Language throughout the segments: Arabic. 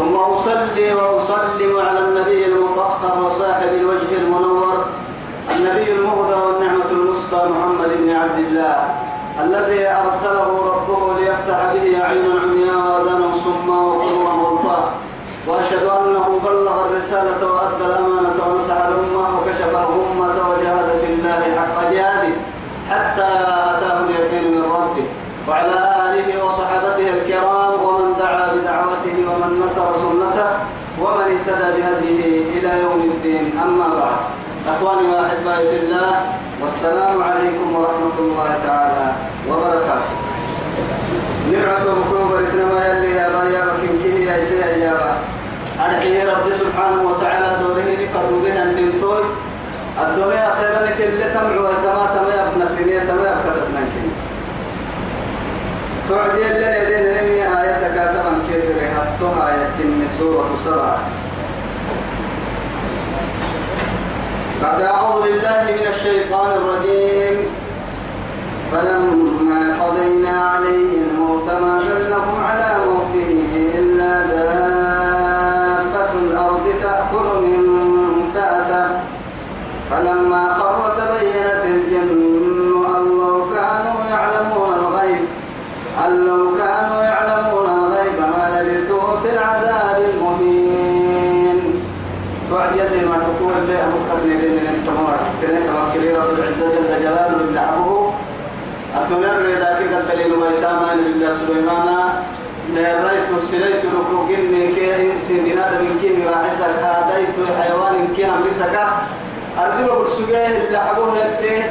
ثم أصلي وأسلم على النبي المطهر وصاحب الوجه المنور النبي المهدى والنعمة المسقى محمد بن عبد الله الذي أرسله ربه ليفتح به عينا عمياء وأذانا صما وقلوبا غلفا وأشهد أنه بلغ الرسالة وأدى الأمانة ونصح الأمة وكشف الأمة وجاهد في الله حق جهاده حتى أتاه اليقين من ربه. وعلى آله وصحبه الكرام نصر سنته ومن اهتدى بهديه إلى يوم الدين. أما بعد أخواني وأحبائي في الله والسلام عليكم ورحمة الله تعالى وبركاته. نعمة ومكروه بركنا يلي يا بايا بكين كيه يا سيا يا با أرحيه رب سبحانه وتعالى دوره نفرد بها الدنتوي الدنيا خيرا كل تمع وتما تما يبنى في تما يبكى تبنى توعدي لنا يدين نمي آية كاتبا آية سورة سبعة بعد أعوذ بالله من الشيطان الرجيم. فلما قضينا عليه الموت ما دلهم على موته إلا دابة الأرض تأكل من سأته فلما خر تبينت الجن أن لو كانوا يعلمون الغيب أن لو كانوا يعلمون الغيب ما لبثوا في العذاب المهين وعد يدي ما تقول اللي أبو كرني لين انتمار كذلك ما كبير رب العزة جل جلاله اللي عبه الدنيا الرئيدة كده دليل ويتاما لله سليمان نيريت سليت ركوكين كي إنسي دينا من كي مراحسك هاديت حيوان كي همسك أردب برسوغيه اللي عبوه يدي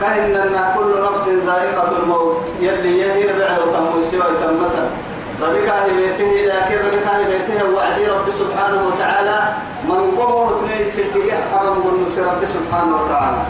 كأن كل نفس ذائقة الموت. يلي يهي ربع وتم سوى تمتا ربك أهل بيته لكن ربك أهل بيته؟ وعدي رب سبحانه وتعالى من قومه تنين سلقية أمام قلنس رب سبحانه وتعالى.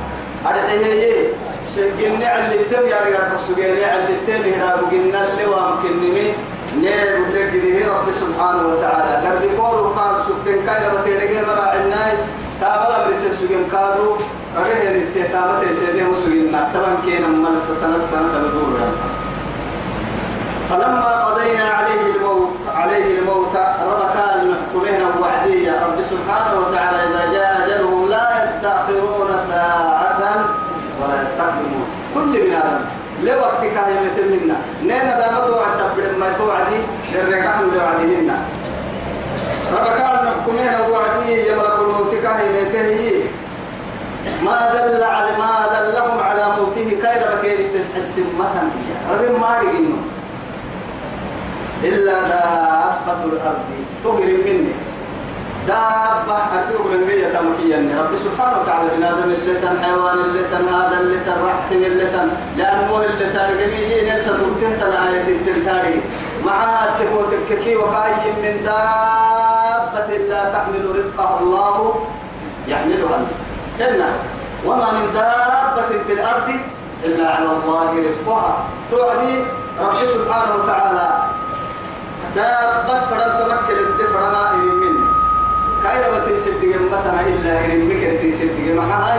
أرحيه شنقني على التم يا رجال حسوجيني على التم هنا بقلنا اللي وامكنني نيل ودك رب سبحانه وتعالى قد يقول وقال سبحانه كاي رب تيرجع مراعينا تابلا بريس سجن كادو أجه نتيه تابلا تيسيدي مسجن طبعا كينا مملس سنة سنة بدور فلما قضينا عليه الموت عليه الموت ربك المحكومين وعدية رب سبحانه وتعالى إذا جاء أجلهم لا يستأخرون ساعة ولا يستقدمون كل من هذا لوقت كاهمة منا نينا دامت وعد تبرد ما توعدي للرقاح لوعدهن ربك المحكومين وعدية يملك الموت كاهمته ما دل على ما دلهم على موته كير بكير تسحس مثلا رب ما إلا دابة الأرض. تهر مني. دابة أرتوه لنبي تمكيا رب سبحانه وتعالى بنادم اللي تن حيوان اللي تن هذا اللي تن رحت اللي تن لأنه اللي تن أنت تركت الآية التنتاري مع تكوتك وكاي من دابة لا تحمل رزقها الله. يحملها. إلا وما من دابة في الأرض إلا على الله رزقها. توعدي رب سبحانه وتعالى. دابة فرن تمكن الدفرنا مني كايرا بتيسد جمتنا إلا إلى مكر تيسد جمعها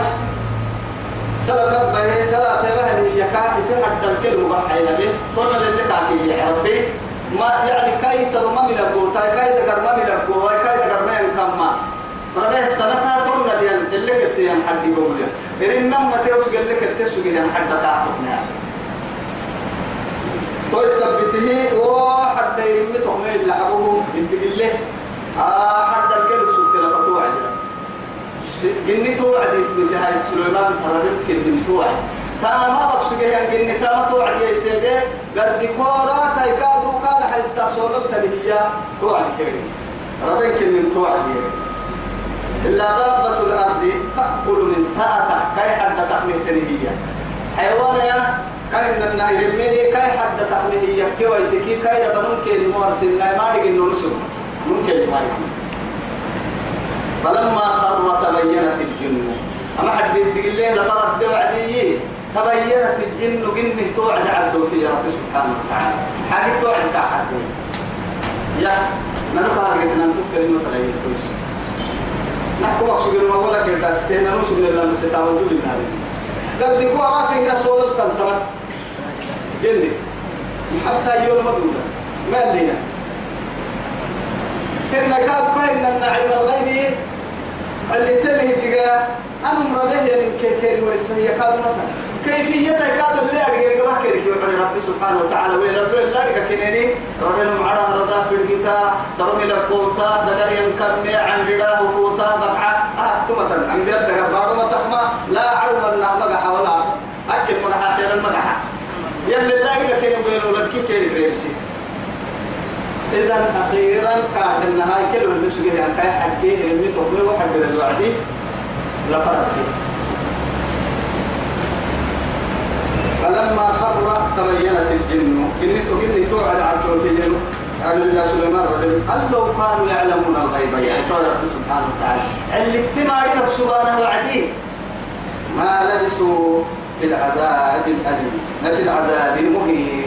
سلا تبقى سلا تبقى هي كا يصير حتى الكلمة بحيلة به طول اللي كاكي يا ربي. ما يعني كاي سر ما من الجوتا كاي دكر ما من الجوا كاي دكر ما ينكما ربه السنة تقولنا ديان اللي كنت يا حد يقول يا إن نما تيوس قال لك تيوس قال يا حد تعطنا توي سبته وحد يرمي تهمي لعبهم بالله آه حد الكل سبت لفتوع جني توعد اسم هاي سليمان فرابيس كن توعد. تاما بقص جه جني تاما توعد يا سيدي. قد كورا تايكادو كان حسا صورت تبهيا توعد كريم. ربك كن توعد إلا دابة الأرض تأكل من ساعته كي حد تخميه تنهية حيوان يا كاين لنا يرمي كاي حد تخميه يكي ويتكي كاي ربنون كي مورسين ما دقي نورسون ممكن ما فلما خر تقول له لفرد وعدي تبينت الجن جن توعد عبدوك يا رب سبحانه وتعالى. حاجة توعد كاحد يا من لك أن تفكر إنه تغير توس. نحكم أقصد ما ولا كده تستهنا نوصل من الله. ستاوجو لنا قد ديكو أماتي رسول تنسلت جن حتى يوم مدودة ما لنا كنا كاد كاين النعيم الغيبي اللي تلهي تجاه أنا مرده يعني كيكير ورسمية كاد مثلا كيفية كاد اللي أرجع كما كيرك. يقول رب سبحانه وتعالى. وين رب الله أرجع كنيني ربنا معنا رضا في الجتا سرمي لكوتا. دقر ينكمي عن ردا وفوتا. بقعة. أكتمة أن بيد بارو ما تخما لا علم النعمة حولا أكل من حاجة المدح يلي لا أرجع كنيني بينو لك كيرك ريبسي إذا أخيرا كان النهاية كل من نسجه يعني كان حكيه اللي تقول وحد الوعدي. لفرق فلما خر تبينت الجن إني تقول توعد على الجن قالوا لله سليمان رجل قال لو كانوا يعلمون الغيب يعني رب سبحانه وتعالى اللي اجتماع سبحانه وعديه ما لبسوا في العذاب الأليم في العذاب المهين.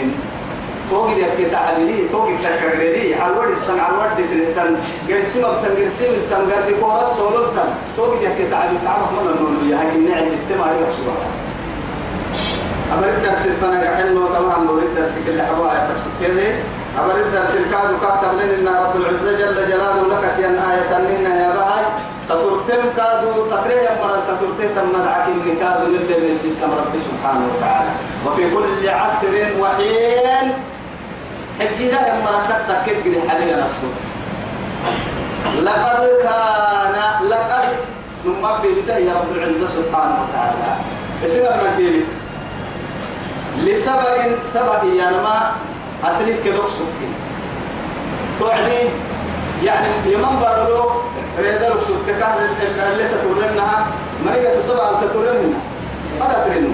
توقي يك تعبلي توقي تكرري عوض السمع عوض سنتن جرسي مبتن جرسي مبتن قد كورا سولتن توقي يك تعبلي تعرف من النور يا هاي النعم التما عليك سبحان أمر الدرس الفنا كحلو طبعا نور الدرس كل حوايا تقصد كذا أمر الدرس الكاد كاتب لنا رب العزة جل جلاله لك تيان آية منا يا بهاي. تطرتم كادو تقريبا مرة تطرتم تمدعك إن كادو من رب سبحانه وتعالى. وفي كل عصر وحين حجينا لما تستكد كده حاليا نسكت لقد كان لقد بيده يا رب العزة سبحانه وتعالى. اسمع دينك لسبب سبب يا نما أصلي كدوك سكين توعدي يعني يمن بارلو ريدا لك سكتك اللي تتورنها ملكة سبع تتورنها ماذا ترنو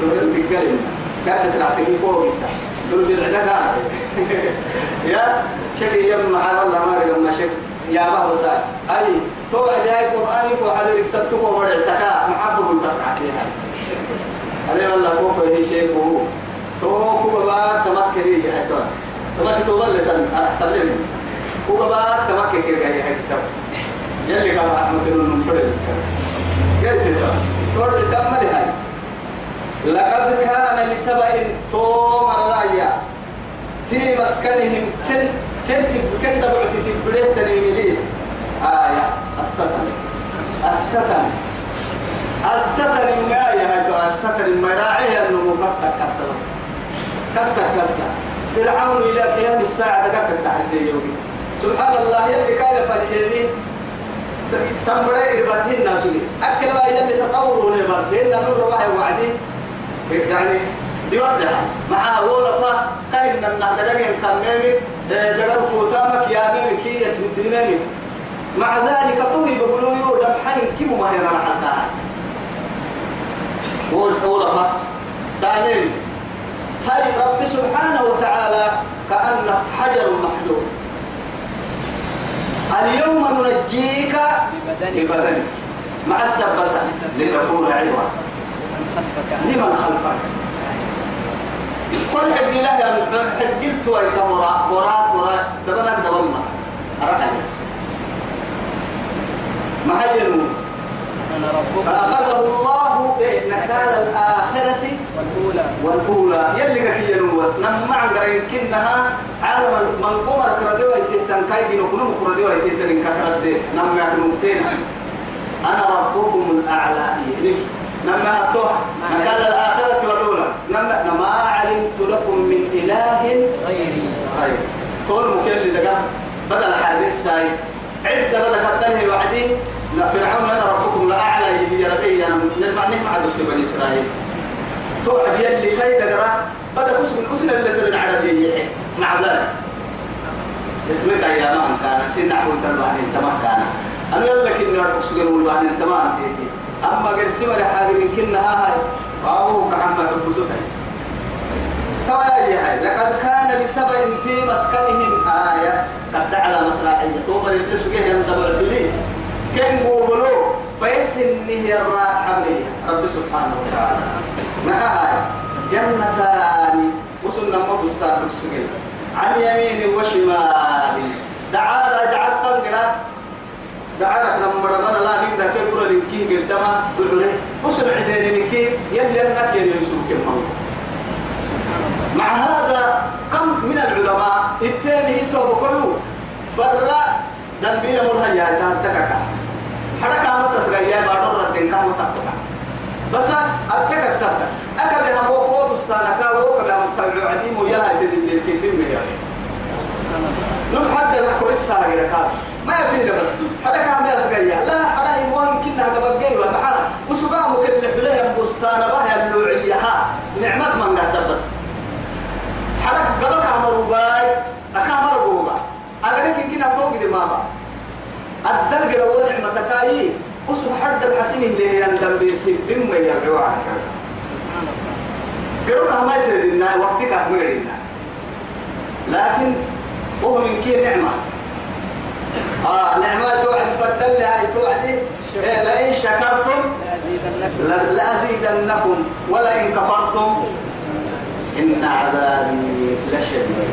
تتورن تقالنا كانت تعطيني فوق يا شكي يم مع والله ما ما شك. يا ما بس أي توعد هاي القرآن فوحد ركتبته ورعتك محبب الفتحة أنا والله فوق هي شيء هو. تو كوبا تمكن هي هاي تو تمكن ولا تن أحتمل كوبا تمكن كده هي هاي تو يلي كان أحمد بن نفرد قلت له هاي لقد كان لسبع توم الرايا في مسكنهم كن كن كن تبعت تبريه تنيملي آية. أستتن. أستتن. ما يا هاي أستتن ما راعي النمو كستك كستك كستك كستك فرعون إلى قيام الساعة دقت التحسين يومي. سبحان الله يلي كان فالحيني. تمري إربته الناس أكل ما يلي تطورون البرسين نور الله وعدي. يعني يوضع مع ولفا كاين من دقر ينكمل دقر فوتامك يا ميم كي يتمدرنني مع ذلك طوي بقولوا يو دم حن كم ما هي راح قول ولفا تعلم هاي رب سبحانه وتعالى كأنك حجر محلول اليوم ننجيك ببدنك. مع السبتة لتكون عبرة. لمن خلفك؟ كل حد له حد قلت ويك وراء وراء وراء. دبنك دبنا أرحل ما هي فأخذه الله نكال الآخرة والأولى. والأولى. يلي كي ينوس نما عن قرين كنها عالم من قمر كردوا يتهتن كاي كنو كردوا يتهتن كترد نما يكنوتين أنا ربكم الأعلى يهنك نما أتوح نكال الآخرة والأولى. نما نما علمت لكم من إله غيري. غير طول مكل دقا بدل حارس ساي عدة بدل كتنه وعدي. فرعون أنا ربكم الأعلى يهي ربي. أنا نسمع نسمع بني إسرائيل. توعد يلي كي دقرا بدأ كسب الكسن اللي تبن عربية مع ذلك. اسمك يا ما كان. سين نحو تبعني انت ما كان. أنا يقول لك إني أرقص بعد انت ما أنت أما قرسي مرة حاجة كنا هاي أبو كحمد البسوطة توايا هاي لقد كان لسبع في مسكنهم آية. قد على مطلعية توبر يتلسوا كيف ينتظر الدليل كان قولوا بس إنه الراحة رب سبحانه وتعالى. معها جنتان. وصلنا ما بستان عن يمين وشمال. تعالى جعل فنقرا دعارك لما ربنا لا نقدر كبر لنكي قلتما بحرة. وصل عدين لكي يلي أنك يسوك الموت مع هذا كم من العلماء الثاني يتوب كله برا دنبيل مرهيا تهدكك حركة متسغيا بعد ردين كم تقطع بس أتذكر تبدا أكد هم هو بستانك هو كذا متبع عديم ويلا يعني نم حد لا كورس هاي ركاب. ما يفيد بس حدا كان يسقيا لا حدا يموهن كنا هذا بقي ولا حدا وسبع مكلف له بستان بها يبلوعيها نعمة من قصبت حدا قبل كامر باي أكامر بوما أقولك إن كنا توقي ما با الدل قد هو نعمة كاي وسب حد الحسين اللي يندم بيتم ويرجعوا عنك قالوا كما يصير لنا وقتك أكملنا لكن وهو من كي نعمة. آه نعمة توعد فردل هاي توعد إيه لئن شكرتم لأزيدنكم ولئن كفرتم إن عذابي لشديد.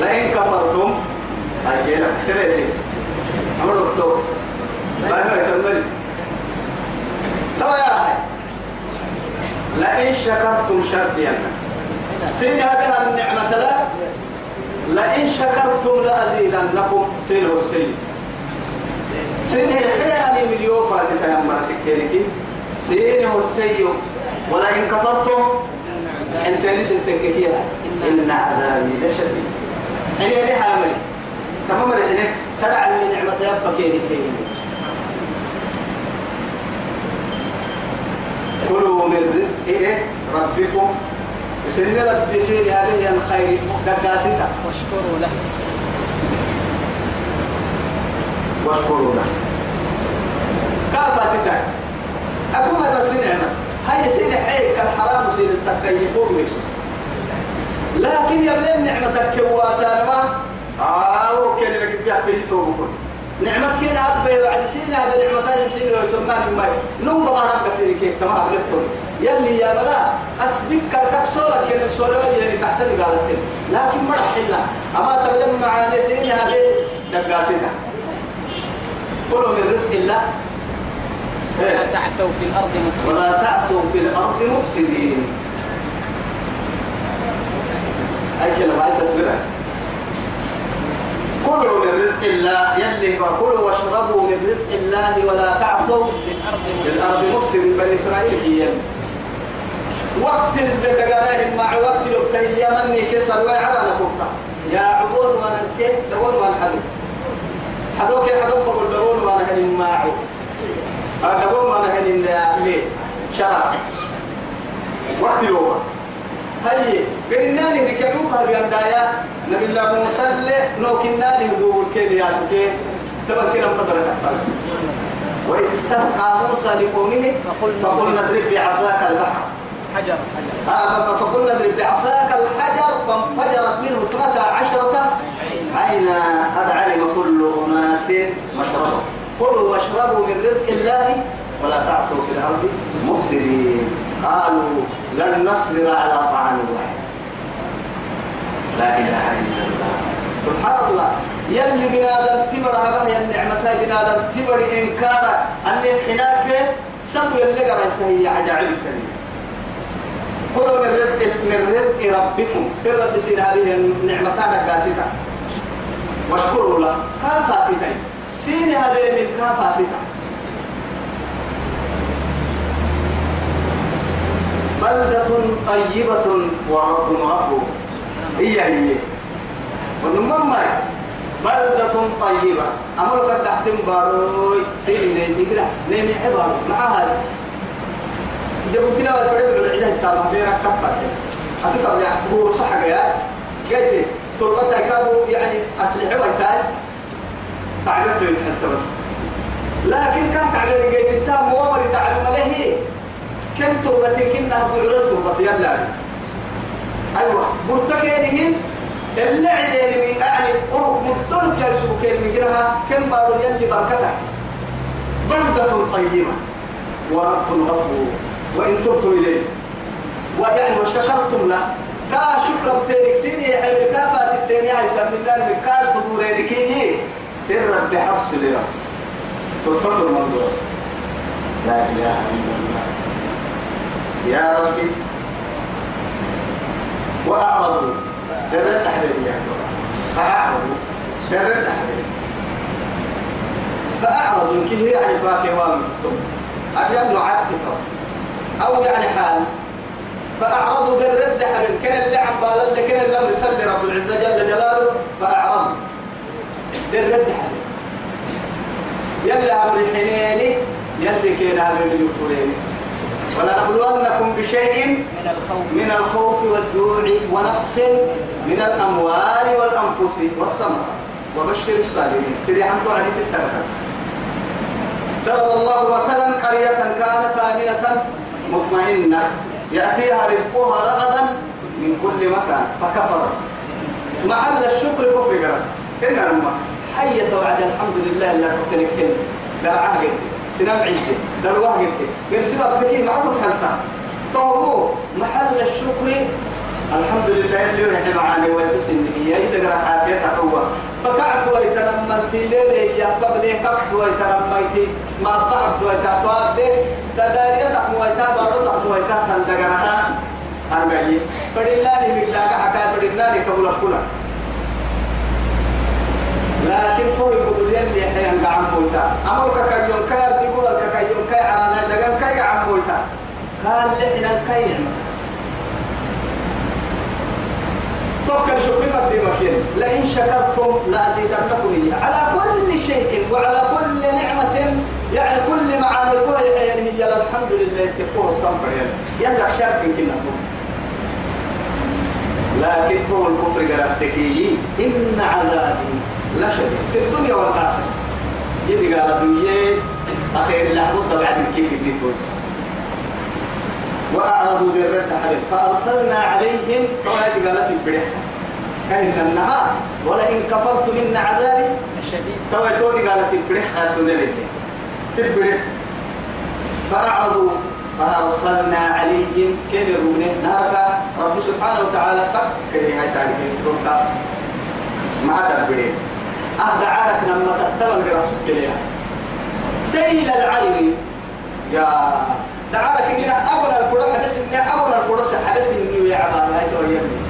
لئن كفرتم هاي كده تريدي. أمر دكتور لا يكمل طبعا يا هاي. لئن شكرتم شرطي سين هذا النعمة لا؟ لئن شكرتم لأزيدنكم سين السيد سين هي مليون فاتك يا مرتك كيركي سين السيد ولئن كفرتم انت لسه تنككيها إن عذابي لشديد. حين يلي حامل تمام الحين تدع من نعمة يبقى كيركي كلوا من رزق ربكم. سن ربي سيري هذه الخير دكاستا واشكروا له. واشكروا له. كافة أقول بس نعمة هاي سين حيك الحرام سين التكيفون ليش؟ لكن يبلغ نعمتك كواسان ما آه وكان لك بيحكي توبكم نعمة كين أبي بعد سين هذا نعمة سين لو يسمى الماء نوم بمعنى كسير كيف؟ كما أبلغتم يلي يا بلا أسبك كركك سورة كين سورة يعني تحت قالت لكن ما حلنا أما تبدأ معاني سين هذا دقاسنا كلوا من رزق الله. ولا تعثوا في الأرض مفسدين. ولا تعصوا في الأرض مفسدين. أي كلمة؟ عايز أسمعها. كلوا من رزق الله. يلي كلوا واشربوا من رزق الله ولا تعصوا في الأرض مفسدين. بني إسرائيل هي. وقت الدقارين مع وقت لبكي اليمني كسر وعلى نبوكا يا عبود وأنا كيف دون وأنا حدو حدوك حدوك بقول دون وأنا هنين معه دون وأنا هنين ليه شرع. وقت يوم هاي قلنا لي ركبوك هذه الدايا نبي الله موسى نو كنا لي يقول كيف يا كيف تبكي لما درك وإذ استسقى موسى لقومه فقلنا اضرب بعصاك البحر. حجر آه، فقلنا اضرب بعصاك الحجر فانفجرت منه اثنتا عشرة عينا. قد علم كل أناس مشربهم كلوا واشربوا من رزق الله ولا تعصوا في الأرض مفسدين. قالوا لن نصبر على طعام واحد. لا إله إلا الله. سبحان الله يلي بنادم تمر هذا النعمة بنادم تمر إنكار أن الحناك سمو يلي قرأ سهي عجائب الكريم كلوا من رزق من رزق ربكم. سر بسين هذه النعمة قاسية. واشكروا له. كافاتنا سين هذه من كافاتنا بلدة طيبة ورب غفور هي هي. ونمما بلدة طيبة. أمر قد تحتم باروي. نيمي كده. نيمي عبارة. مع هذا جبتنا والفرد بالعيدة التابع بيرك كبر أتكلم يعني هو صح يا قلت تربتها كانوا يعني أسلحة ويتاي تعبيرته يتحدث بس. لكن كان تعبير قيت التام مؤمر تعبير له كم تربتي كنا بعرض تربتي يلا. أيوة. برتكينه اللي عدين يعني أروح مدلك يا سبكين من جرها كم بارو يلي بركتها بلدة طيبة. ورب غفور وإن تبتم إليه. ويعني وشكرتم له. كا شكرا بتينك سيني حبل كافة التاني. هاي سمينا المكال تدورينك هي سر بحبس لنا تلفت الموضوع لا إله إلا الله. يا ربي. وأعرضوا درت حبيبي يا فأعرضوا درت حبيبي فأعرضوا كي يعني فاكهة وامتم أجل عدك أو يعني حال. فأعرضوا درد حبل. كان اللي عم بالا اللي كان الأمر سلي رب العزة جل جلاله فأعرضوا. درد حبل. يلا أمر حنيني يلي كان هذا اللي يكفرين ولنبلونكم بشيء من الخوف. من الخوف والجوع ونقص من الأموال والأنفس والثمرات وبشر الصابرين. سيدي حمدوا عليه ستة ضرب الله مثلا قرية كانت آمنة مطمئنة يأتيها رزقها رغدا من كل مكان. فكفر. محل الشكر كفر جرس. إن الماء حية وعد الحمد لله اللي كنت نكتن درعاه سنام عدة درواه عدة قرسبة تكي معبود حلتا. طوبو. محل الشكر الحمد لله اللي يحيي معاني ويتسن هي قرأ حافيتها هو فقعت ويتنمنتي. ليلي يا قبل كفت ويتنميتي. ما ضعت ويتطاب تداريتك ويتابعتك ويتابعتك أربعين فلله بالله حكا فلله كبول أفكنا لكن تو يقول يلي حين قعم بويتا. أمرك كيوم كير يقول لك كيوم كي عرانا دقن كي قعم بويتا. قال لحنا كي نعمة توكل شكري فدي مكين لئن شكرتم لأزيدنكم إياه. على كل شيء وعلى كل نعمة. يعني كل معاني الكوه يعني هي الحمد لله. تكون الصنفر يعني يلا شرط كنا لكن هو الكفر قرأسكي إن عذابي لشديد. في الدنيا والآخرة. يدي قال الدنيا أخير لحظة بعد كيف بيتوز وأعرضوا ذرة حرب. فأرسلنا عليهم. طوائد قال في كهن النهار ولئن كفرت من عذابي الشديد توي قال في البريح هاتون لك في البريح فأعرضوا فأرسلنا عليهم كن رونه نارك رب سبحانه وتعالى فكر هاي تعرف توقع ما تبرين أهدى عارك لما تتبع القرآن سبتليها سيل العلم. يا دعارك إننا أبنا الفرح حدث إننا أبنا الفرح حدث إنه يا عباد هاي تو يمني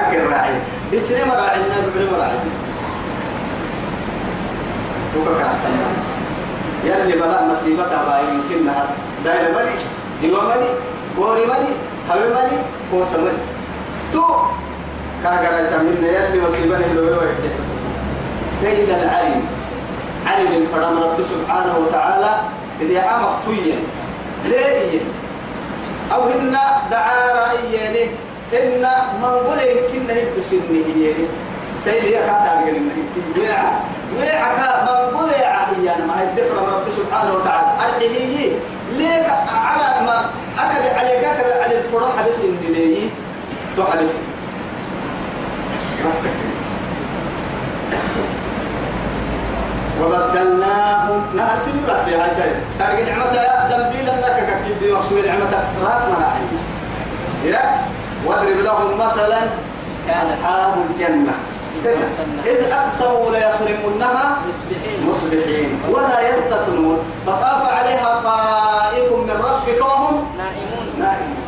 أكل راعي بسنة مراعي ببني مراعي توقع يلي بلا مصيبتها باي يمكنها داير ملي ديو ملي بوري ملي هبي ملي فوس ملي. تو كاغرا تمنا يلي مصيبة اللي هو سيد العلم. علم الفرام رب سبحانه وتعالى سيدي عام طويا ليه؟ أو هن دعارة إياني هن منقول يمكن نهب سنة إياني سيدي يا كاتا أقل ويعا ويعا كا منقول يا عهيانا ما هي الدفرة من رب سبحانه وتعالى. أرحيه ليك على ما أكد عليك أكد على الفرح بس إن ليه تو حبس وبدلناهم نهر سنبت بها هاي تارك نعمة يا دنبيل أنك كيف بمقصود نعمة رات مراحل يا؟ واضرب لهم مثلا أصحاب الجنة. إذ أقسموا ليصرمنها مصبحين. مصبحين ولا يستثنون. فطاف عليها طائف من ربك وهم نائمون. نائمون.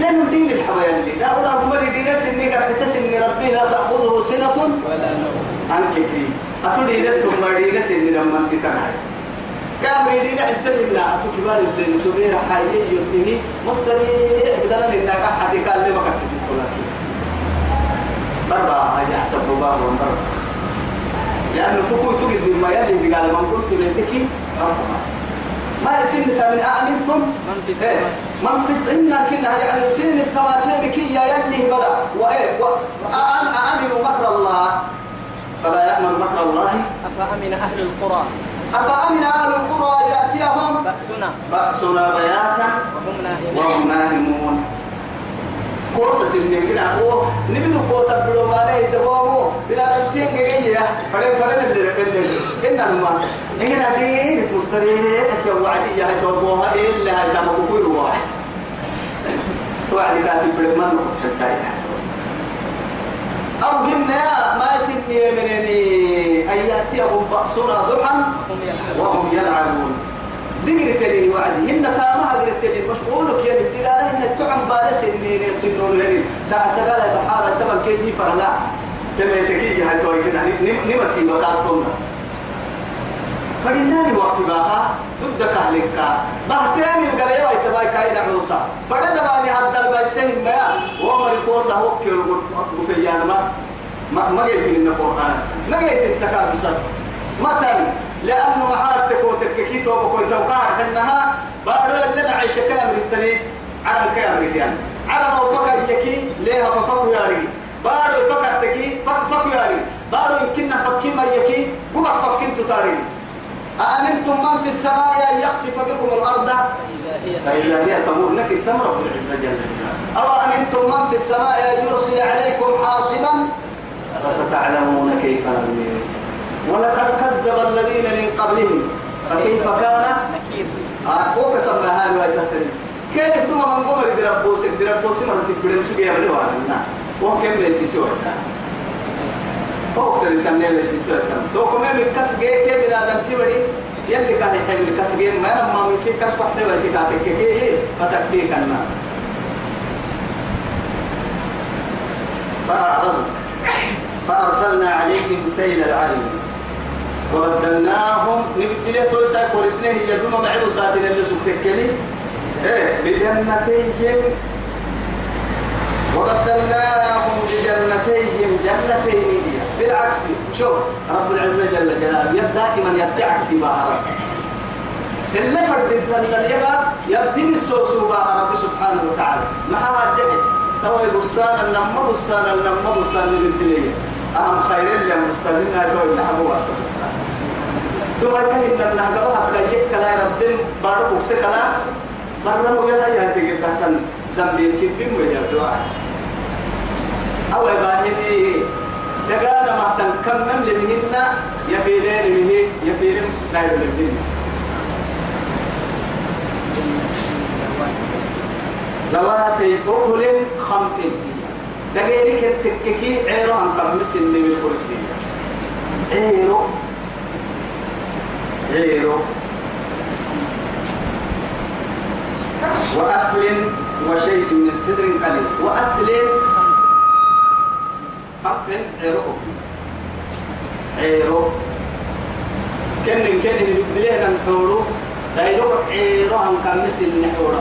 لأنه دين الحوالي اللي لا ولا هم اللي دين سني قرحت سني ربي لا تأخذه سنة. ولا نوم. عنك في أتودي إذا ثم دين سني لما أنت أتو كبار الدين تبير حي ينتهي مستريح من إنك حتى قال لي ما كسبت كلك برا هاي يحسب باب برا لأنه تقول تجد مما يلي قال من قلت ربما ما يسن من من في إيه. السماء من في سنة كنا يعني سن التواتين كي يا يلي بلا. وإيه وأن أأمنوا مكر الله. فلا يأمن مكر الله. أفأمن أهل القرى؟ أفأمن أهل القرى يأتيهم؟ بأسنا. بأسنا بياتا. وهم نائمون. كورس سنين كنا هو نبدو كوتا بلو ما نه يدوامو بلا نتين جيجيا فلان فلان اللي اللي إننا ما. إننا دين مستريه أكيد وعدي يا توبوها إلا هذا مغفور واحد. توعد كاتب بلد ما نقول حتى أو قلنا ما سني منني أن يأتيهم بأسنا ضحى وهم يلعبون. دقر تلين وعدي. هن تامها قر تلين. مشغولك يا الدقالة هن تعم بالس إني سنون لين ساعة سقالة بحارة تبا كيتي فرلا. تبا تكيجي هاي توي كنا نمسي وقاتنا فلناني وقت بقى ضد كهلك بهتين القرية ويتباي كاين عوصا فدا دباني هذا البيسين ما. ومر الكوسا هو كيلو غفيان ما. ما ما جيت من القرآن. ما جيت التكابس مثلا لأنه معاد تكوتك كي توبك ويتوقع إنها بعد لنا عيش كامل التاني على الكامل يعني. على ما فكر يكي ليها ففكوا يا رجل. بعد فكر تكي فك فك يا رجل. بعد يمكننا فكي ما يكي هو فكنت تاريخ أأمنتم من في السماء أن يخسف بكم الأرض؟ فإذا هي تمور لك التمر بالعزة جل أو أمنتم من في السماء أن يرسل عليكم حاصبا؟ فستعلمون كيف نذير ولقد كذب الذين من قبلهم. فكيف كان؟ كسبنا هاي ويتهتري كيف دوما من قمر دربوس دربوس مرة تبدأ سجى يبدو على وهم كم ليسي سوى توك تري تنين ليسي سوى تو كم من كس جي كي بنا دم تبدي يلي كان يحمل كس جي ما أنا ما من كي كس قحطي وتكاتك كي فتكفي كنا فأعرض. فأرسلنا عليهم سيل العلم. وبدلناهم نبتلي توسا كورسنة يدوم معه ساتين اللي سكتكلي إيه بجنتيهم. وبدلناهم بجنتيهم جنتين بالعكس. شوف رب العزة جل جلاله يد دائما يبدي عكسي بها اللي فرد الدنيا يبقى يبتني السوس بها رب سبحانه وتعالى. ما هذا تو بستان النم بستان النم بستان للدنيا أهم خير اللي بستان لنا تو اللي حبوا أصل بستان دوما كهن النه قبل أسكايك كلا يردن بارو بوكس كلا. مرة يلا يهتك تحت ذنبين كبين ويا دعاء. أو باهني دقانا ما تنكمم لمهن يفيدين به يفيدين لا يبلغين ذواتي أكل خمط. دقيرك التككي عيرو عن قمس النبي الكرسي عيرو. عيرو. وأكل وشيء من سدر قليل. وأكل خمط عيرو عيرو كن كن بلينا نحورو دايلو عيرو عن قمس النحورو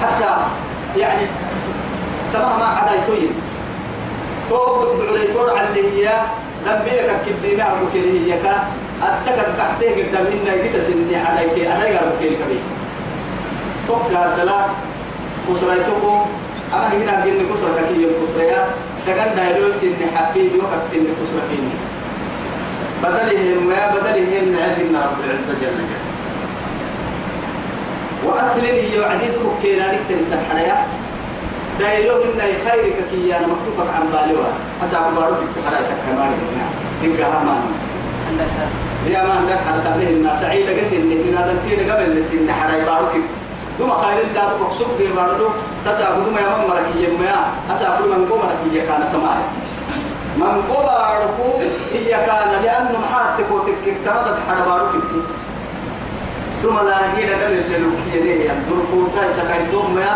حتى يعني تمام ما عدا يتوين. تو بعريتور على هي دبيرك كدينا ممكن هي كا أتك تحته قدام إن جيت سني عليك يقرب كيل كبير توك هذا كسرتكم أما هنا جن كسر يوم كسريا تكن دايلو سني حبيبي وقت سني كسر فيني بدلهم ما بدلهم عندنا رب العزة جل جلاله. وأكلني يوعديد مكينا نكتن تنحنيا دايلو إن خيرك كي أنا مكتوبك عن بالوا. أسعب بارك التحرى كمان تلقى همان يا ما عندك حتى به الناس قسم من هذا التين قبل لسن حرى بارك دوما خير الله مقصود به بارلو تسعب دوما يا من مركي يما أسعب من قوم مركي كان تمام من قوم باركو هي كان لأنه محاتك وتكك تمدد حرى بارك ثم لا هي قال للوكية ليه ظروفه كايسة كايتهم يا.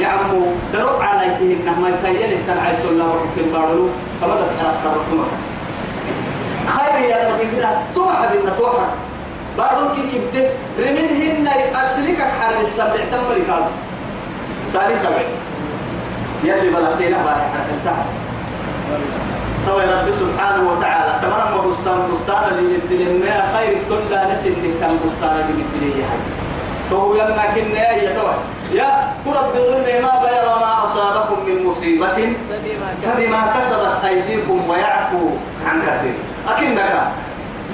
يعمو درب على يتهن ما يسيله تنعيش الله وحكي البارلو فبدأت حرق صارتهم خير يا المغيرة توحد إن توحد. بارون كي كبت رميدهن أسلك حر السبع تمر كاد ثاني تبع. يلي بلغتينا بارح حرقتها تو رب سبحانه وتعالى. تمام بستان بستان اللي يدلهم ما خير تلا نسل كان بستان اللي يدليه حي تو لما كنا يا تو يا رب ظل ما بير ما أصابكم من مصيبة. فبما كسبت أيديكم ويعفو عن كثير. أكنك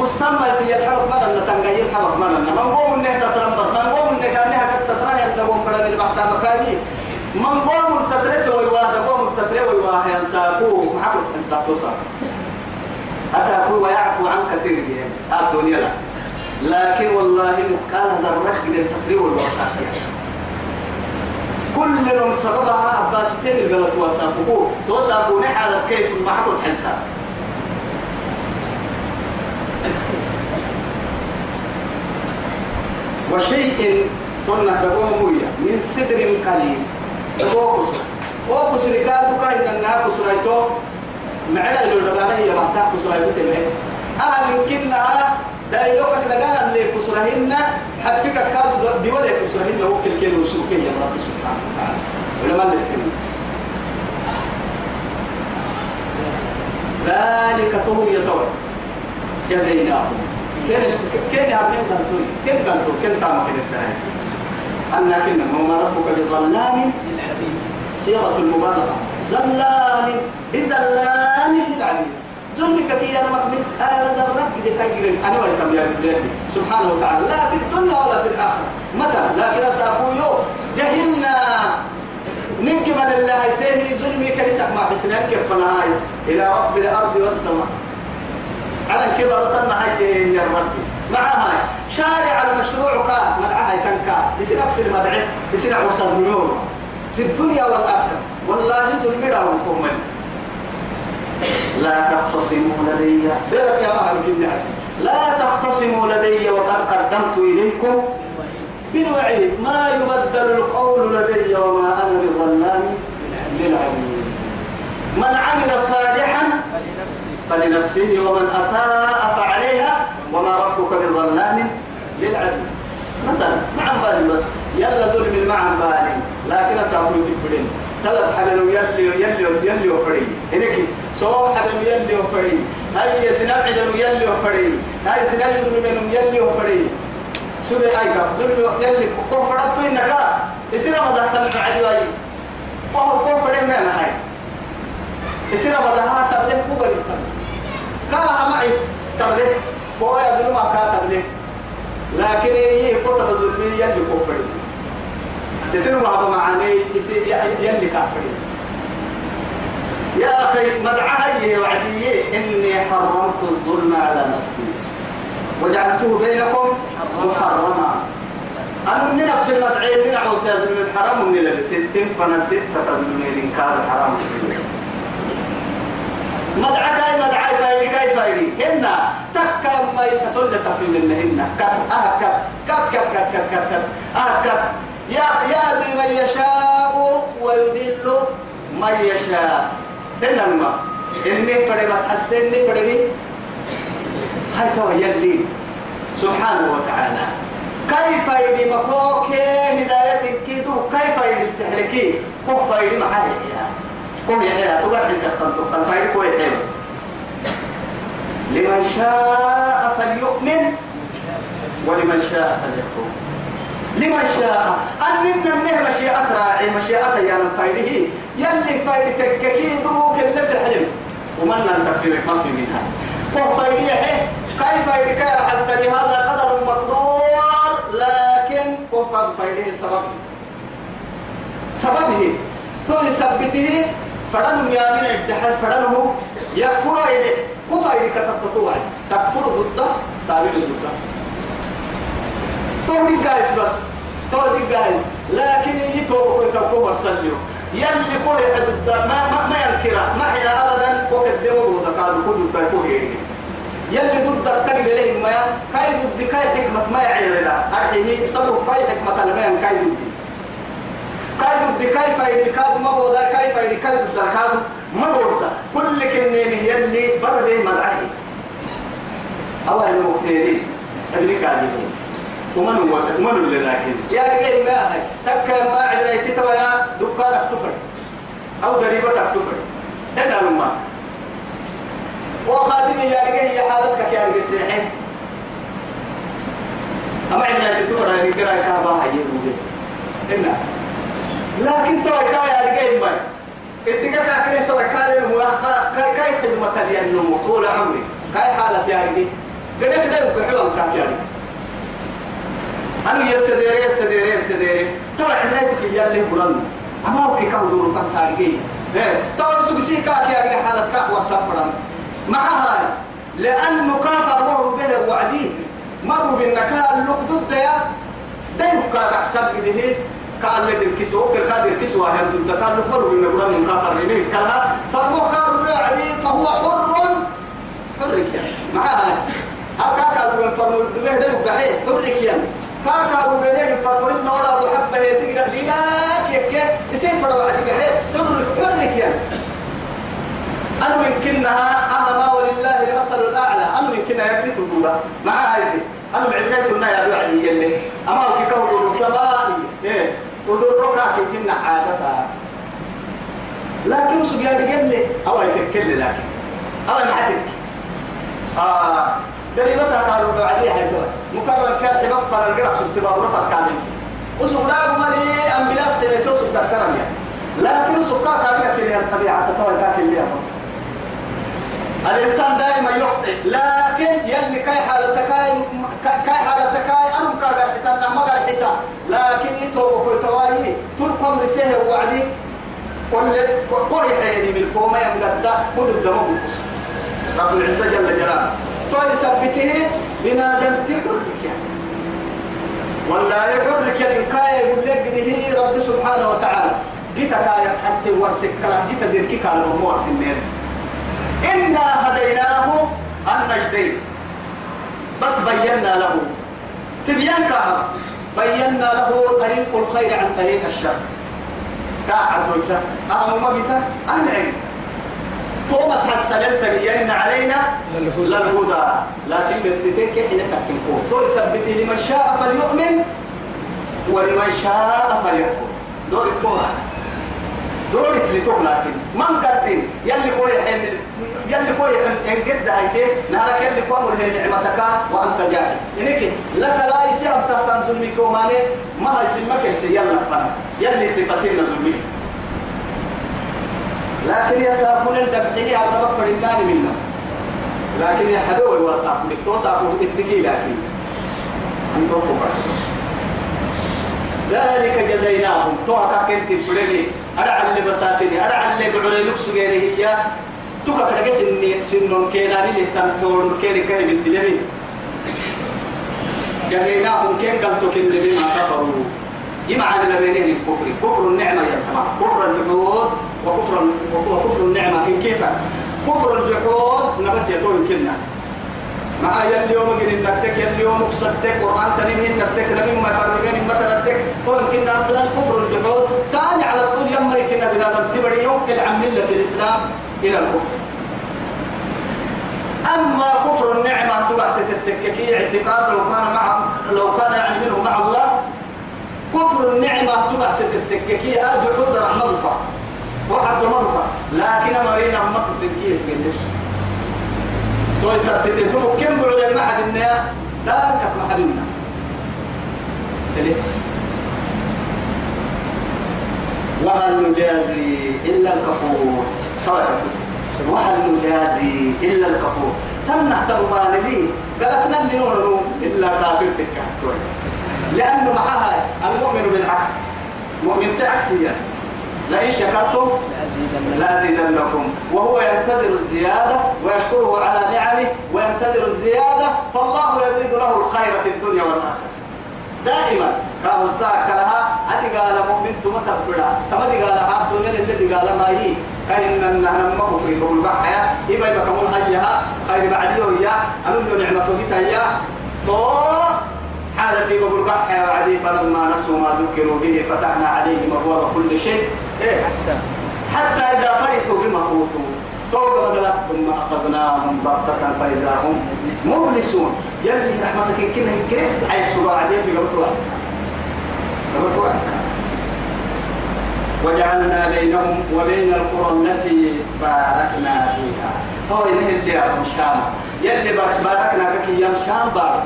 بستان ما يسير الحرب مرة تنقيم حرب مرة من قوم إنه تترمبط من قوم إنه كان لها كتتراه يندقون بدل البحث مكاني من قوم مرتترس ويواه قوم مرتترس ويواه ينساكوه محبط انت تصاب أساكوه ويعفو عن كثير يعني الدنيا لا. لكن والله مكان هذا الرجل التقرير والوساق. كل من سببها باستين الغلط وساقوه. توساقوا نحل كيف محبط حلتا وشيء قلنا دبوه مويا من سدر قليل. دبوه كسر وكسر كادو كاين النار كسر معنا لو دغانا هي كسر ايتو تمه أهل كنا دايلوك دغانا اللي كسرهن حفك كادو دي ولا كسرهن وكل كيلو وسوكي يا رب سبحانه وتعالى. ولا ما ذلك تو يتوى جزيناهم. كان كان يعمل قلتوي كان قلتو كان تام كان التهاجي أن كنا وما ربك بظلام صيغة المبالغة زلان بزلان للعبيد. ظلمك كي مقبل هذا الرب دي خير أنا ويتم يا بلادي سبحانه وتعالى لا في الدنيا ولا في الآخرة. متى؟ لكن أسأقول جهلنا. ننك من الله تهي ظلمي كنسك ما كيف فنهاي إلى رب الأرض والسماء. على الكبر تنا هاي يا رب مع هاي. شارع المشروع كا مدعها تنكا يصير نفس المدعي يصير عوصة مليون في الدنيا والآخرة. والله ظلمي لهم لا تختصموا لدي. بيرك يا مهر كبني لا تختصموا لدي وقد قدمت إليكم بالوعيد. ما يبدل القول لدي وما أنا بظلام للعبيد من عمل صالحا فلنفسه ومن أساء فعليها وما ربك بظلام للعبيد. مثلا مع بالي بس. يلا دول من مع بالي لكن أسافر في البلين سلط حبلو يلي يلي يلي وفري. هناك صوم حبلو يلي وفري. هاي سناب عدلو يلي وفري. هاي سناب منهم يلي وفري. هاي كم ظلم يلي. كون فرطو إنك يصير ما ده تلم عدواي كون كون فري ما هاي. يصير ما ده تبلي كوبر كلا معي تبلي. هو ظلم أكا تبلي. لكن هي كتب ظلمي يلي كفري. يصير ما معاني يصير يلي كافري. يا أخي مدعاها وعدي إني حرمت الظلم على نفسي. وجعلته بينكم محرما. أنا من نفس المدعي من عوسى من الحرام من اللي ستين فانا ستة تظلمي الإنكار الحرام فايدي هنا تكا ما يتطل تفي من هنا كت آه كت كت كت كت كت كت كت آه كت يا يهدي من يشاء ويضل من يشاء. هنا الماء إني فري بس حسيني فري هاي تو يلي. سبحانه وتعالى. كيف يدي مكوك هدايتك كيدو كيف يدي تحلكي كيف يدي محالي قم يا هلا تقعد انت تقل فايد كويس لمن شاء فليؤمن ولمن شاء فليكفر. لمن شاء. أن من مشيئة راعي مشيئة يا من فايده. يلي فايدتك كيد اللي تحلم ومن لم تفهمك ما في منها. هو فايدي حي كيف فايدك يا حتى لهذا قدر مقدور. لكن هو قد فايده سبب سببه. تو فدن يا من الدحل فدنه يكفر إليه كفر إليه كتبتطوع تكفر ضده تعمل ضده تو دي جايز بس تو دي جايز لكن يتوب كتبه مرسليو يلي كل ضد ما ما ما ينكره ما حنا ابدا وقدمه وذكر كل ضد كل يلي ضدك تجد له ما كاي ضد كاي حكمة ما يعير لا أرحيه صدق كاي حكمة المين كاي ضد. كاي ضد كاي فايد كاد ما بودا كاي ضد كاد ما بودا. كل كنين يلي برد مدعي. أول المقتدين أمريكا دي ومن هو؟ من اللي لكن يا رجال ما هي تك ما على تتبع دكانك تفر أو ضريبتك تفر هنا الماء وقادني يا رجال هي حالتك يا رجال سيحي. أما عندنا تفر يا رجال كهبا هي هنا. لكن ترى كاي رجال ما الدقة كاي ترى كاي كاي كاي خدمة اليوم طول عمري. كاي حالة يا رجال قد كده بحلم كاي يا رجال أنا يسديري يسديري يسديري طبعا حنيتك يا اللي بلن أما هو كي كان دور كان تاريخي إيه. تقول سوق سيكا كي أرجع حالة كأ وسافرا معها لأنه كافر وهو به وعديه. مروا بالنكال ضد يا. دايم كاد أحسب كده قال لي الكسو كل كاد الكسو هذا ضد كان لك مروا بالنكال من كافر ليه كلا فرمو كافر وعديه فهو حر. حر كيا معها أكاكا دون فرمو دبه ده يقعي حر كيا كاكا دون بينه فرمو النورا وحبه يتقرأ ديناك يكيه يصير فرمو عدي قعي حر حر كيا أنا يمكنها أما ولله المثل الأعلى. أنا يمكنها يبني تقولا مع هاي أنا بعدين تقولنا يا أبو علي يلي. أما كي إيه ودور ركعة يمكن عادتها لكن سجاد قال لي أو يتكل لكن. أو ما حتك. آه دريبتها قالوا بعديها هيدوا مكرر كان حباب فر القرع سبتباب رفض كامل وسوداء مالي أمبلاس تبيتو سبتك كرمية لكن سكا كاريكا كليا الطبيعة تطور كاكل ليها الإنسان دائما يخطئ. لكن يلي كاي حالتك كاي حالتك أنا مكاغر حتى ما قال حتى لكن يتوب كل تواهي تلقم رسيه وعدي. كل كل حيني من الكومة يمدد كل الدم بالقصر رب العزة جل جلاله. تو يثبته بما دمت حرك ولا يحرك الإنكاية يقول لك به رب سبحانه وتعالى. جيتا كايس حسي ورسك كلام جيتا ديركي كلام ورسك إنا هديناه النجدين. بس بينا له. تبيان كهب بينا له طريق الخير عن طريق الشر. كاعد دوسة أهم ما بيتا أهم علم تومس حسنت تبين علينا للهدى. لكن بتتك حين تحكمكم تو يثبت لمن شاء فليؤمن ولمن شاء فليكفر. دور الكوره دورك لتوك لكن من قدين يلي كوي حمل يلي كوي إن قد هيته نهارك يلي كوي مره نعمتك وأنت جاهل. انك لك لا يسيب تحت ظلمك وماني ما يسمك يسي يلا فنا يلي صفتين ظلمي. لكن يا سابون الدبحيني على رب فرنان منا. لكن يا حدوي لك توصاحب التكي لكن. أنتم ذلك جزيناهم. توعك كنت بريني أدعى اللي بساتني أدعى اللي بعلي لك سجيني هي. توكا كده سني؟ سنون كيناني اللي تنتور كيني كاي بالدلمي جزيناهم كين قلتو كين بما كفروا. جمع على بينهم الكفر كفر النعمة يا تمام كفر الجحود وكفر وكفر النعمة إن كيتا. كفر الجحود نبت يطول كنا. مع يلي يوم جن نتك يلي يوم قصدك قرآن تنين نتك نبي ما فرمين ما تنتك طول كنا أصلا كفر الجحود. سأل على طول يوم كنا بلاد تبري يوم عن ملة الإسلام إلى الكفر. أما كفر النعمة تبع تتككي اعتقاد لو كان مع لو كان يعني منه مع الله كفر النعمة تبع تتككي جحود رحمة الله. واحد مرفع لكن مرينا ما كفر كيس قديش تو يثبت تو كم بعد ما حد النيا دار كف ما حد النيا سليم. وهل نجازي إلا الكفور؟ طيب وهل نجازي إلا الكفور؟ تنح ترمان لي. قالت لي نور إلا كافر تكه لأنه معها المؤمن بالعكس. مؤمن تعكسية لئن شكرتم لأزيدنكم. وهو ينتظر الزيادة ويشكره على نعمه وينتظر الزيادة فالله يزيد له الخير في الدنيا والآخرة. دائما كان الساعة كلها أتي قال مؤمن ثم تبدا تمدي قال عبد الذي قال ما هي؟ كأن أننا ما كفري كل بحيا إما يبقى هيها خير بعديه يا أنو نعمة بيتا تو حالتي بقول بحيا وعدي فلما نسوا ما ذكروا به فتحنا عليهم أبواب كل شيء. إيه حتى إذا فرحوا بما أوتوا توقع بدلا ثم أخذناهم بغتة فإذا هم مبلسون. يلي رحمتك يكره حيث بعدين بقبط واحد بقبط وجعلنا بينهم وبين القرى التي باركنا فيها. هو ينهي الديار شام يلي باركنا بك يا شام بارك.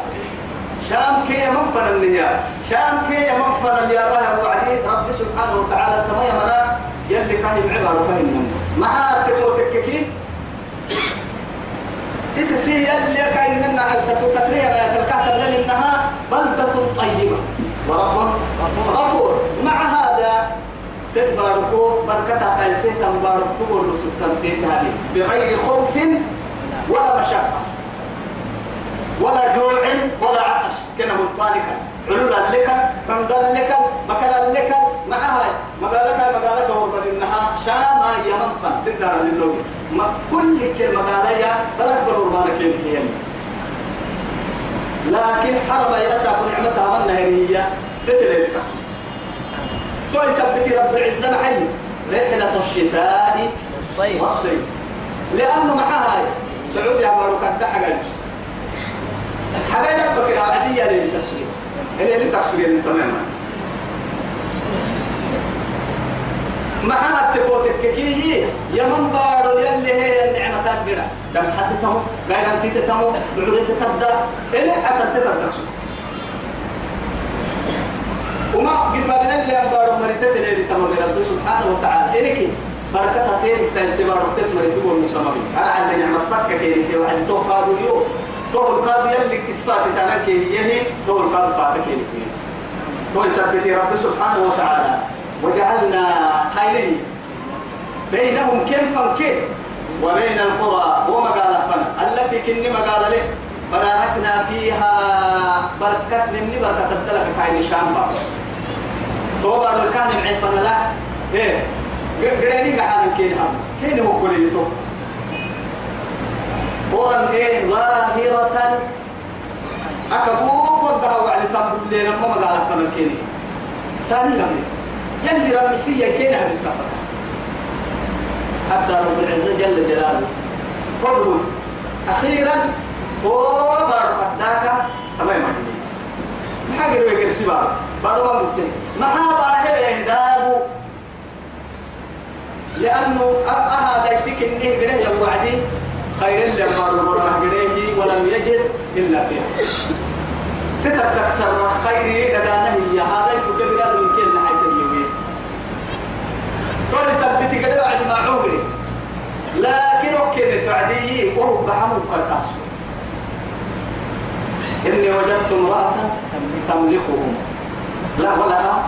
شام كي منفر النيا شام كي منفر اليا الله وعدي رب سبحانه وتعالى تما يمنا يلي كاهم عبارة فهم مع تموتك إسسي يلي كأننا تتريها آية الكهتب لأنها بلدة طيبة. ورب غفور. مع هذا تتباركو بركة تايسي تنبارك تقول رسول هذه بغير خوف ولا مشقة. ولا جوع ولا عطش. كنا ملطانك علولا لك رمضان لك مكان لك معها. مقالك مقالك وربا إنها شاما يمن فن تدار للنوم ما كل كلمة قاليا بلك بروربانك هي. لكن حرم يأسى نعمتها من هي تتلي الكسر تو يثبت رب العزة محل رحلة الشتاء الصيف والصيف. لأنه معها. سعودي عمرو كان ده حاجة حاجة يدبك العادية للتسويق اللي للتسويق تماما معها التبوت الككية يمن بارو يلي هي النعمة تكبيرة دم حتى تمو غير أنت تتمو بعوري تتبدا اللي حتى تتبدا وما قد ما بنا اللي أمبارو مريتت اللي تمو رب سبحانه وتعالى. إليكي بركتها تيرك تنسبار وقت مريتو المسمى أنا عندي نعمة فكة كيري وعند تو قادو يو تو القادو يلي إسفات تنكي يهي تو القادو فاتك يلي تو يثبت رب سبحانه وتعالى. وجعلنا هاي بينهم كيفا كيف؟ وبين القرى ومقالة فن. التي كني مقالة لي باركنا فيها بركة مني بركة الدلك كاين شام بار تو بار كان معي فن لا إيه قريني قاعد كين هم. كين هو كل يتو قرن إيه ظاهرة. أكبوك وقها وعد تنبل لنا ما مقالة فن كيني. ثاني رمي يلي رمسية كينها بسفر حتى رب العزة جل جلاله. قدر أخيرا توبر فتاك تمام ما حاجة لو يكر سبا بعد ما مكتن ما حابا هي يندابو لأنه أها دايتك إنه قده يوعدي. خير أمر الله قده ولم يجد إلا فيها. تتكسر خيري دقانه هي هذا يتكلم هذا من كل حيث اليومين. قال ثبتي كده بعد ما عمري. لكن أوكي تعدي وهو بحمل قرطاس إني وجدت امرأة تملكهم. لا ولها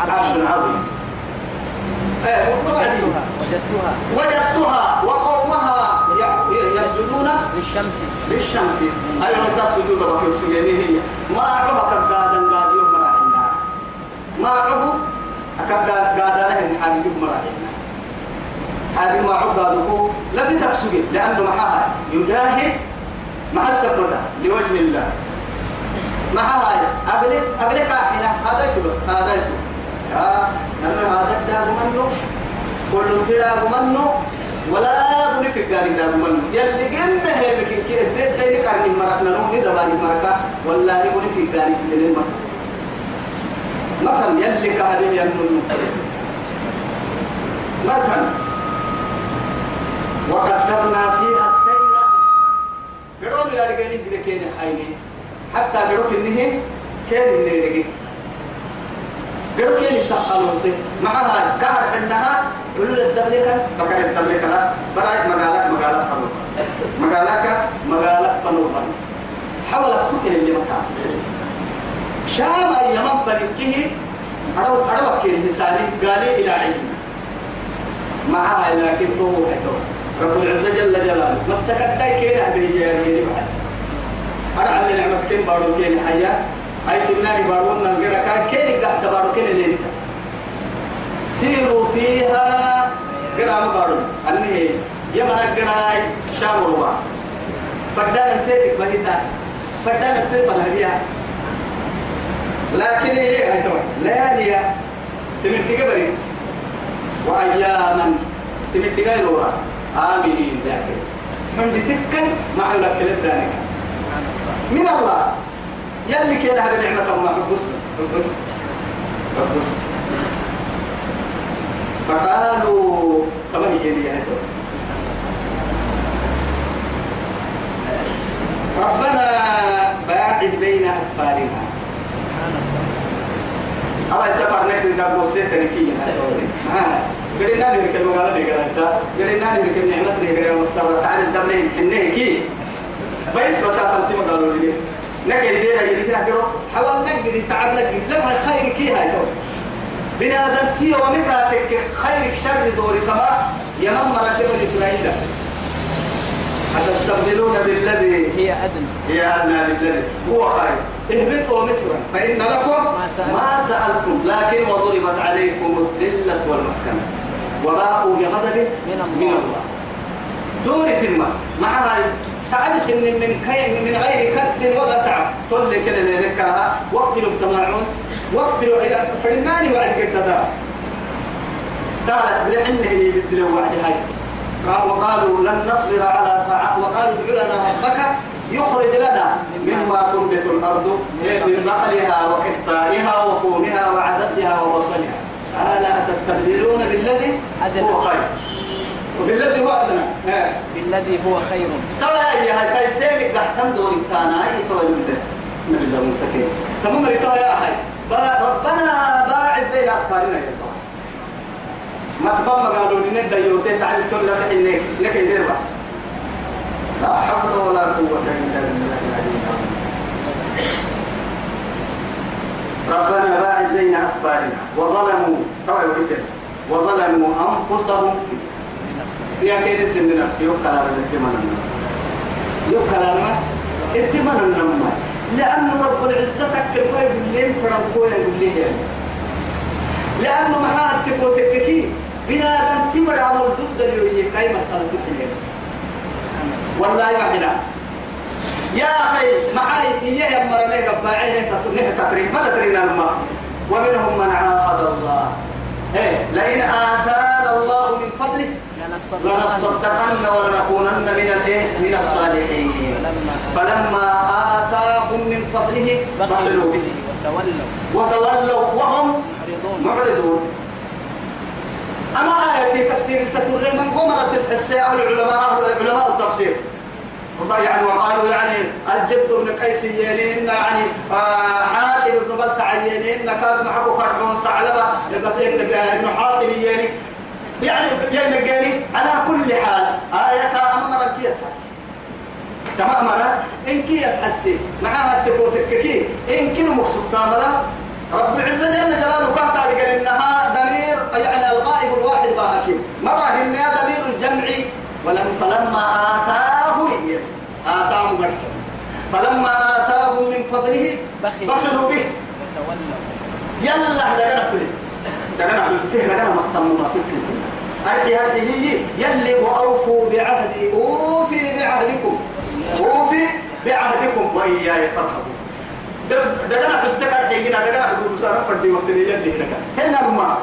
عرش عظيم. وبعدين وجدتها. وجدتها وقومها. يسجدون للشمس. للشمس. أيضا تسجد بكر سجيني هي ما عرفها كدادا قاد يوم مراحلنا ما عرفوا أكاد قادنا حاجة يوم مراحلنا حاجة ما عرفها لا في تكسجد لأنه معها يجاهد مع السفرة لوجه الله. معها أقلك أقلك أحيانا هذا بس هذا يا أنا هذا دار منه. كل تدار منه. ولا بني في قاري دار منه يلي قلنا هي بكين كي اديت ديني قارني مركنا نوني دباني مركا. ولا بني في في دين مركا مثلا يلي كهذه ينون مثلا. وقدرنا فيها السير. قالوا لي لا رجالي كده كده حيني. حتى قالوا كنه اللي رجع قالوا كده سحلوا سي معها كهر عندها قالوا له الدبلكة فكان الدبلكة لا. برايك مقالك مقالك فنور مقالك مقالك فنور حاولت تكل اللي مكان شام أيام فلكه أرو أرو كل لساني قالي إلى علم معها لكن هو حتى رب العزة جل جلاله. مسكت داي كين أبي يجي بعد. أنا على نعمة كين بارو كين حيا. أي سناني بارو نلقى كان كين قاعد بارو كين اللي سيروا فيها قرام بارو. أني يمنا قراي شام ربع فدان تيتك بهيتا فدان تيفن هبيها لكن هي هي ليالي تمد قبرت وأياما تمد غيرها آمنين لكن من تكن مع لك ذلك من الله. يلي كده هذا نعمة الله بس بس بس بس فقالوا كما هي لي ربنا باعد بين أسفارنا. الله سفر نكتب دابو سيتا نكية قلنا نهلك المقالة اللي قالتها قلنا نهلك النعمة اللي قالها مكسرة تعالى الدمين حنيه كي بس مسافة انت ما قالوا لي. نكي دينا يريد نقرأ حوال نقدي تعب نقدي لما الخير كي هاي تو بنادم تي ومكاتك خيرك شر دوري كما يمم مراكب إسرائيل أتستبدلون بالذي هي أدنى. هي أدنى للذي هو خير. اهبطوا مصر فإن لكم ما سألتم. لكن وضربت عليكم الذلة والمسكنة. وباءوا بغضب من الله. دورة الماء مع هاي تعبس من من من غير كد ولا تعب. طل كده لك وقت لو تماعون وقت لو فرماني وعد قد دا تعال أسبري حنا اللي بدلوا وعد هاي. قال وقالوا لن نصبر على طعام وقالوا ادع لنا ربك يخرج لنا مما تنبت الأرض من بقلها وقثائها وفومها وعدسها وبصلها. الا تستبدلون بالذي هو خير. وبالذي هو أدنى. آه. بالذي هو خير. ترى يا هاي كاي سيمك دحسم دوري كان هاي تو من نبي الله موسى كي تمام ريتوا يا هاي. ربنا باعد بين أسفارنا يا طبعا ما تبغى قالوا لي ندى يوتي تعال تقول لك انك لك يدير بس. لا حول ولا قوة إلا بالله ربنا باعد بين أسفارنا. وظلموا ترى يوتي وظلموا أنفسهم. يا كيد سن نفسي؟ على الاتمنى يوكل على الاتمنى لأن رب العزة تكتب بالليل فرقوا يقول لي لأنه معاه تبو تككي بنا دم تمر عمل ضد اليوية كاي مسألة الحين والله ما حنا. يا أخي معاي إياه يمرني قبعين تطرنيه تطرين ما تطرين الماء ومنهم من عاهد الله. إيه لئن آتانا الله من فضله لنصدقن ولنكونن من الايه من الصالحين. فلما آتاهم من فضله بخلوا به. وتولوا. وهم معرضون. أما آية تفسير التتر من قمرة تسح الساعة العلماء علماء التفسير. والله يعني وقالوا يعني الجد بن قيس يلين يعني آه حاتم بن بلتع يلين كاد معكو فرعون ثعلبة ابن حاتم يلين. يعني يا مجاني على كل حال آية أمام الكيس حسي تمام مرة؟ إن كيس حسي معها التفوتك كي إن كنو مقصود تامرة. رب العزة جل جلاله قاطع قال إنها ضمير يعني الغائب الواحد باهكي مرة إنها ضمير الجمعي ولم فلما آتاهم إيه آتاهم مرحبا فلما آتاهم من فضله بخلوا. به. يلا دقنا كله دقنا كله دقنا مختم ما فيك. هذه هذه هي يلي وأوفوا بعهدي أوفي بعهدكم أوفي بعهدكم وإياي فارهبون دقنا في التكر حيجينا دقنا في الرسالة فردي وقت يلي دقنا هنا ما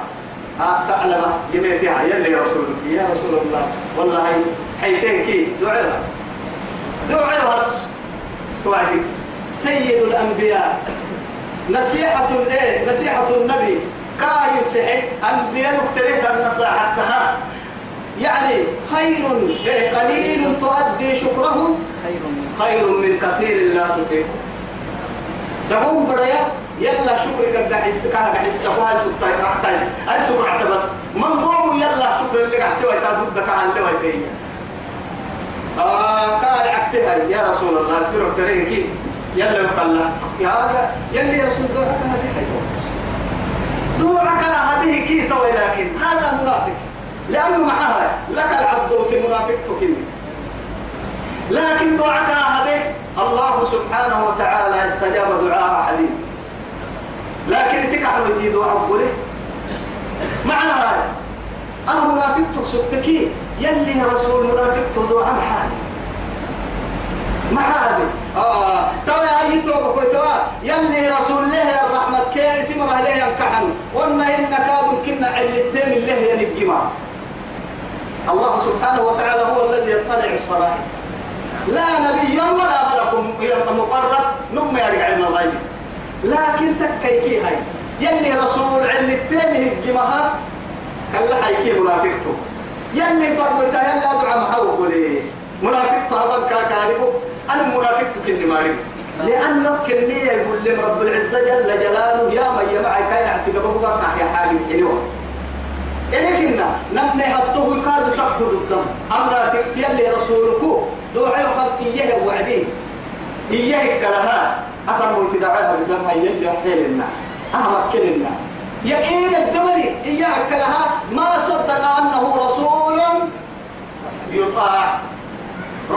ها تعلم. يميتها يلي رسول يا رسول الله. والله حيتين كي. دعرها دعرها توعدي. سيد الأنبياء. نصيحة الايه نصيحة كاي سحي أنبياء نكتريت النصيحة يعني خير إيه قليل تؤدي شكره خير من كثير لا تطيق تقوم بريا يلا شكرك قد حس كان حس سكتاي راحتاي هاي شكر حتى بس. من قوم يلا شكر اللي قاعد سوى تابد كان اللي ويتين آه قال عكتها يا رسول الله اصبروا فرين كي يلا يقال يا يلي رسول دعك هذه حيوان دعك هذه كي توي لكن هذا منافق. لأنه معها لك العبد منافق تكني لكن دعاك هذه الله سبحانه وتعالى استجاب دعاء حليم. لكن سكح ودي دعاء بوله معنى هذا. أنا منافق تقصدك يلي رسول منافق تدعاء محالي محالي آه رسول الله الرحمة كنا علتين الله سبحانه وتعالى هو الذي يطلع الصلاة. لا نبي ولا ملك مقرب نم يرجع علم الغيب. لكن تكيكي هاي. يلي رسول علتين هجمها كلا حيكي منافقته. يلي فرمتا يلا دعا محاوب منافقته هذا كاكاربو. أنا منافقتك إني مارك لأنه كمية يقول لي رب العزة جل جلاله يا من يمعي كاين عسيق بابو يا حاجة حلوة إليكنا نمني هبطه يكاد تأخذ الدم. أمرا تكتيل لي رسولك دوعي وخلق إياه وعدين إياه كلها أفر من تدعيها بالدم هاي يلي وحيل لنا أهمك كلنا يقين الدمري إياك لها ما صدق أنه رسول يطاع.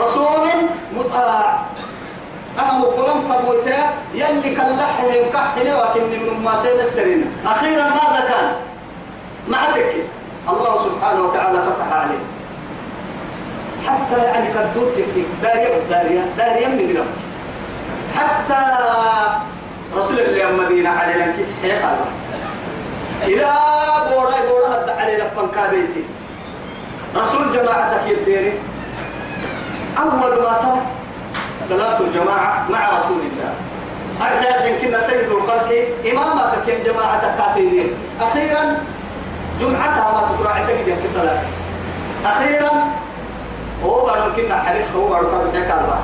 رسول مطاع أهم قلم فرموتا يلي كاللحهم كحنا وكن من ما سيد السرين. أخيرا ماذا كان؟ مع ذكر الله سبحانه وتعالى فتح عليه. حتى يعني قد دوتك داريا بس داريا داريا من دلوقتي حتى رسول الله المدينة على لنك حيق الله إلى بورا بورا هد على لفن كابيتي. رسول جماعتك يديري أول ما ترى صلاة الجماعة مع رسول الله. أرجع يمكن سيد الخلق إمامك كان جماعتك كاتيدين أخيرا جمعتها ما تقرأ عتقد يحكي صلاة. أخيرا هو بارو كنا حريق هو بارو كاتب حكا الواحد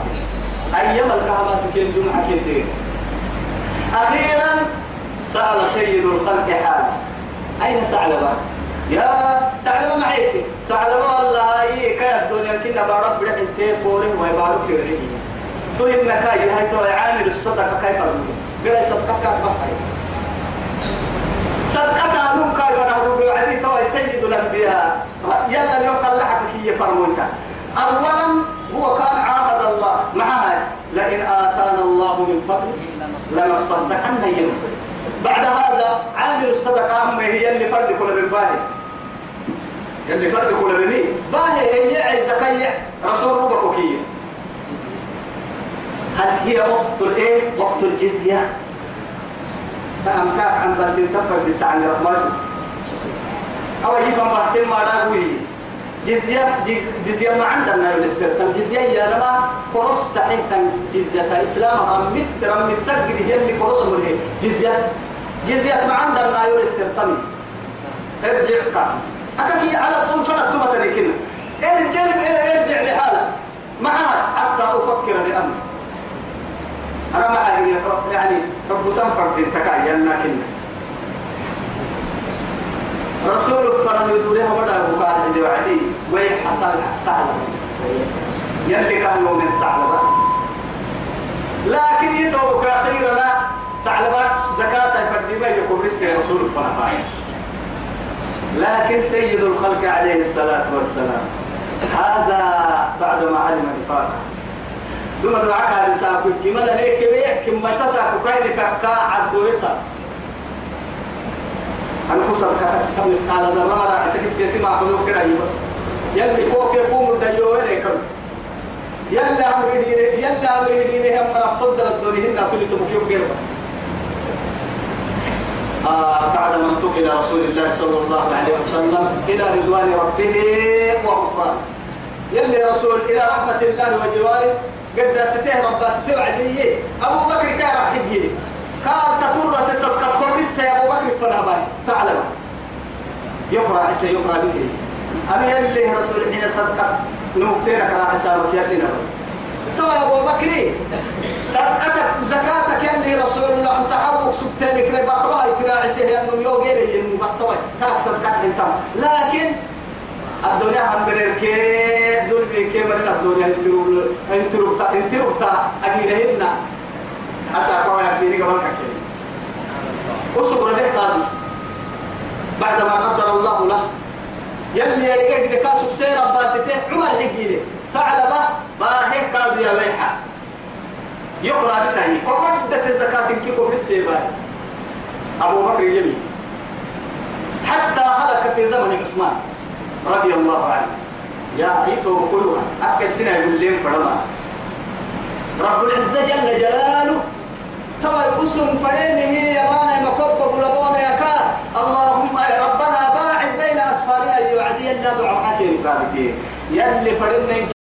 أيام الكهمة كان جمعة كنتين أخيرا سأل سيد الخلق حاله. أين ثعلبة؟ يا ثعلبة معك ثعلبة والله هي كي الدنيا كنا بارب بدك انت فوري وهي بارب كيري تقول إنك هاي تو عامل الصدقة كيف أقول قال صدقتك بحي صدقتها نوم كيف نهرب وعدي تو سيد الأنبياء. يلا اليوم قال لك هي فرمونك أولا هو كان عاهد الله. معها لئن آتانا الله من فضله لنصدقن يوم. بعد هذا عامل الصدقة أما هي اللي فرد كل من اللي فرد كل مين باهي هي عز زكاية رسول ربك وكية هل هي وقت الإيه؟ وقت الجزية. فأم كاك عن بلد تفرد عن رحمة أو يفهم بحتم ما داوي جزية جزية ما عندنا يلسر جزية يا لما قرص تحت جزية إسلام. هم مت رم متقد هي اللي قرص منه جزية. جزية ما عندنا يلسر تمي ارجع كان أكاكي على طول فلا تما تريكنا ارجع ارجع بحالة معها حتى أفكر بأمر أنا ما يعني حب سنفر بنت كاي كنا رسول فرن يدورها ودا بقال عندي وعدي. وي حصل سهل يلي كان يوم الثعلبة. لكن يتوبك أخيرا ثعلبة زكاة فردي ما يقول رسي رسول فرن لكن سيد الخلق عليه الصلاة والسلام. هذا بعد ما علم نفاقه ثم دعاك هذا ساكو. كما لنيك بيه كما تساكو. كاين فكا عدو يسا أنا كتا كم مسقال ذرة مرة عسكس كيسي ما حلو كده يبس يلي فوق يقوم الدجو وينكم يلا أمري دينه يلا أمري دينه هم رفض الدنيا. هنا تولي تبكيو كده بس. بعد ما انتقل رسول الله صلى الله عليه وسلم إلى رضوان ربه وغفرانه. يلي رسول إلى رحمة الله وجواره قد سته رب سته وعديه أبو بكر كان يجي. قال تطر تسبقت كل بس يا أبو بكر فنا باي. تعلم يقرأ عيسى يقرأ به. أنا يلي رسول حين صدقت نمكتينك على حسابك يلي نبي. يا أبو بكر صدقتك زكاتك يلي رسول الله أنت حبك سبتينك ربك الله تراعي سيه أنه يوغيري إنه بستوي كاك صدقت إنت. لكن الدنيا هم بريركي ظلمي كيما الدنيا؟ انترو انترو تا انترو تا أجيرهن أساقوا يا بيني قبل كتير وصبر له قاضي. بعد ما قدر الله له يلي يرجع كده كاسو سير باسته عمر حقيله ثعلبة باهي قاضي يا ويحة يقرأ بتاعي كودة الزكاة كي كبر السيباي أبو بكر يمين حتى هلك في زمن عثمان رضي الله عنه. يا عيتو كلها أكل سنة يقول لهم فرما. رب العزة جل جلاله ترى أسم فرينه يا بانا مكوب قلبونا يا كار اللهم يا ربنا باعد بين أسفارنا يوعدي الله حكيم قابتين يلي فرنا إنك